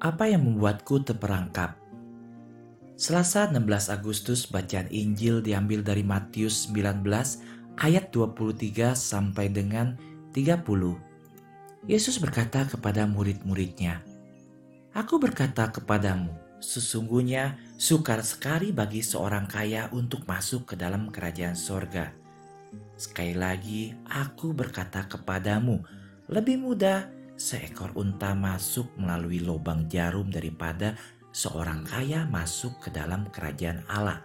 Apa yang membuatku terperangkap? Selasa 16 Agustus bacaan Injil diambil dari Matius 19 ayat 23 sampai dengan 30. Yesus berkata kepada murid-muridnya, Aku berkata kepadamu, sesungguhnya sukar sekali bagi seorang kaya untuk masuk ke dalam kerajaan sorga. Sekali lagi, aku berkata kepadamu, lebih mudah seekor unta masuk melalui lubang jarum daripada seorang kaya masuk ke dalam kerajaan Allah.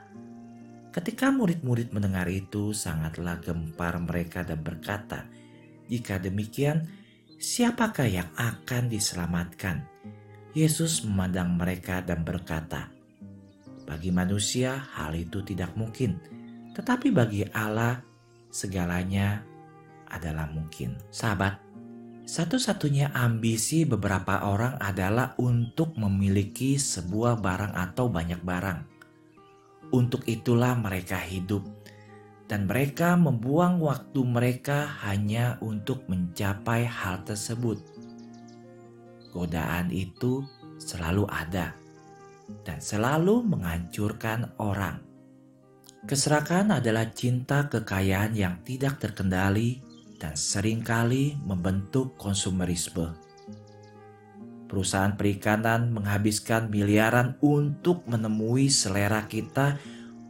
Ketika murid-murid mendengar itu, sangatlah gempar mereka dan berkata, "Jika demikian, siapakah yang akan diselamatkan?" Yesus memandang mereka dan berkata, "Bagi manusia, hal itu tidak mungkin, tetapi bagi Allah, segalanya adalah mungkin." Sahabat, satu-satunya ambisi beberapa orang adalah untuk memiliki sebuah barang atau banyak barang. Untuk itulah mereka hidup, dan mereka membuang waktu mereka hanya untuk mencapai hal tersebut. Godaan itu selalu ada dan selalu menghancurkan orang. Keserakahan adalah cinta kekayaan yang tidak terkendali dan sering kali membentuk konsumerisme. Perusahaan perikanan menghabiskan miliaran untuk menemui selera kita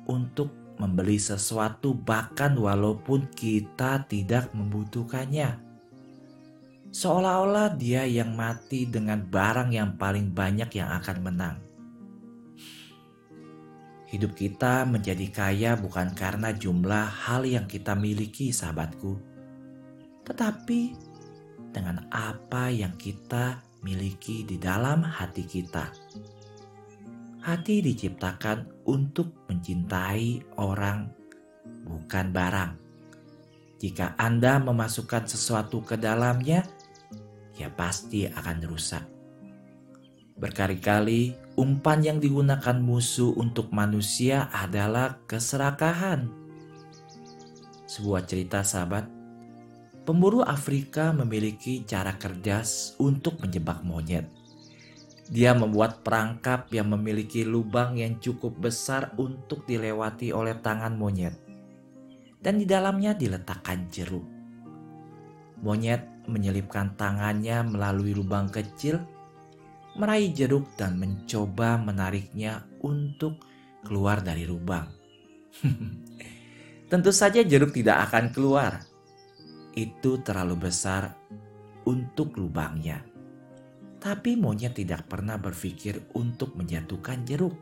untuk membeli sesuatu bahkan walaupun kita tidak membutuhkannya. Seolah-olah dia yang mati dengan barang yang paling banyak yang akan menang. Hidup kita menjadi kaya bukan karena jumlah hal yang kita miliki, sahabatku tetapi dengan apa yang kita miliki di dalam hati kita. Hati diciptakan untuk mencintai orang, bukan barang. Jika Anda memasukkan sesuatu ke dalamnya, ya pasti akan rusak. Berkali-kali umpan yang digunakan musuh untuk manusia adalah keserakahan. Sebuah cerita sahabat Pemburu Afrika memiliki cara cerdas untuk menjebak monyet. Dia membuat perangkap yang memiliki lubang yang cukup besar untuk dilewati oleh tangan monyet. Dan di dalamnya diletakkan jeruk. Monyet menyelipkan tangannya melalui lubang kecil, meraih jeruk dan mencoba menariknya untuk keluar dari lubang. Tentu saja jeruk tidak akan keluar itu terlalu besar untuk lubangnya. Tapi monyet tidak pernah berpikir untuk menjatuhkan jeruk.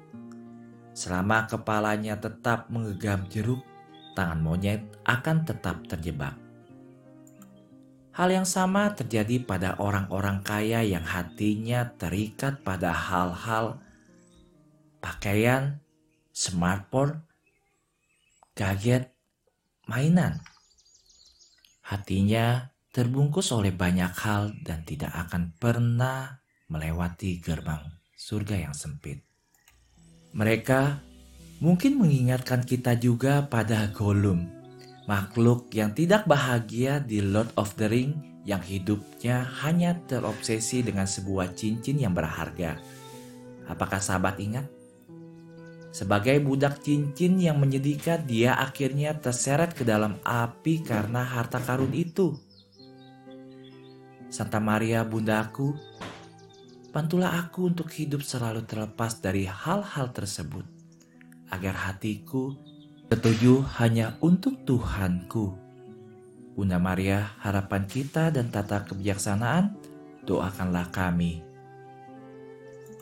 Selama kepalanya tetap mengegam jeruk, tangan monyet akan tetap terjebak. Hal yang sama terjadi pada orang-orang kaya yang hatinya terikat pada hal-hal pakaian, smartphone, gadget, mainan. Hatinya terbungkus oleh banyak hal dan tidak akan pernah melewati gerbang surga yang sempit. Mereka mungkin mengingatkan kita juga pada Gollum, makhluk yang tidak bahagia di Lord of the Ring yang hidupnya hanya terobsesi dengan sebuah cincin yang berharga. Apakah sahabat ingat? Sebagai budak cincin yang menyedihkan, dia akhirnya terseret ke dalam api karena harta karun itu. Santa Maria bundaku, bantulah aku untuk hidup selalu terlepas dari hal-hal tersebut, agar hatiku setuju hanya untuk Tuhanku. Bunda Maria, harapan kita dan tata kebijaksanaan, doakanlah kami